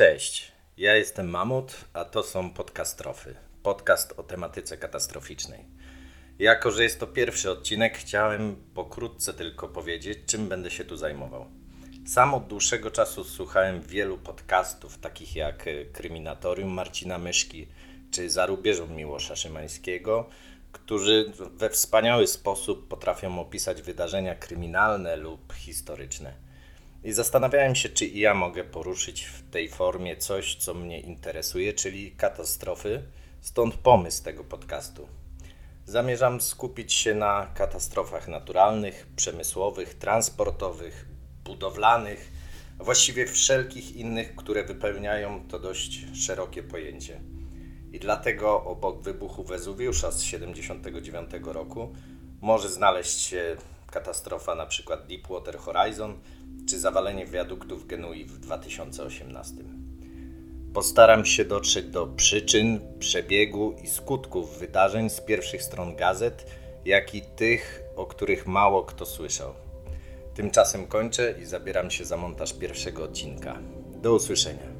Cześć, ja jestem Mamut, a to są Podcastrofy. Podcast o tematyce katastroficznej. Jako, że jest to pierwszy odcinek, chciałem pokrótce tylko powiedzieć, czym będę się tu zajmował. Sam od dłuższego czasu słuchałem wielu podcastów, takich jak Kryminatorium Marcina Myszki czy Za rubieżą Miłosza Szymańskiego, którzy we wspaniały sposób potrafią opisać wydarzenia kryminalne lub historyczne. I zastanawiałem się, czy i ja mogę poruszyć w tej formie coś, co mnie interesuje, czyli katastrofy. Stąd pomysł tego podcastu. Zamierzam skupić się na katastrofach naturalnych, przemysłowych, transportowych, budowlanych, a właściwie wszelkich innych, które wypełniają to dość szerokie pojęcie. I dlatego obok wybuchu Wezuwiusza z 1979 roku może znaleźć się katastrofa przykład Deepwater Horizon czy zawalenie wiaduktu w Genui w 2018. Postaram się dotrzeć do przyczyn, przebiegu i skutków wydarzeń z pierwszych stron gazet, jak i tych, o których mało kto słyszał. Tymczasem kończę i zabieram się za montaż pierwszego odcinka. Do usłyszenia.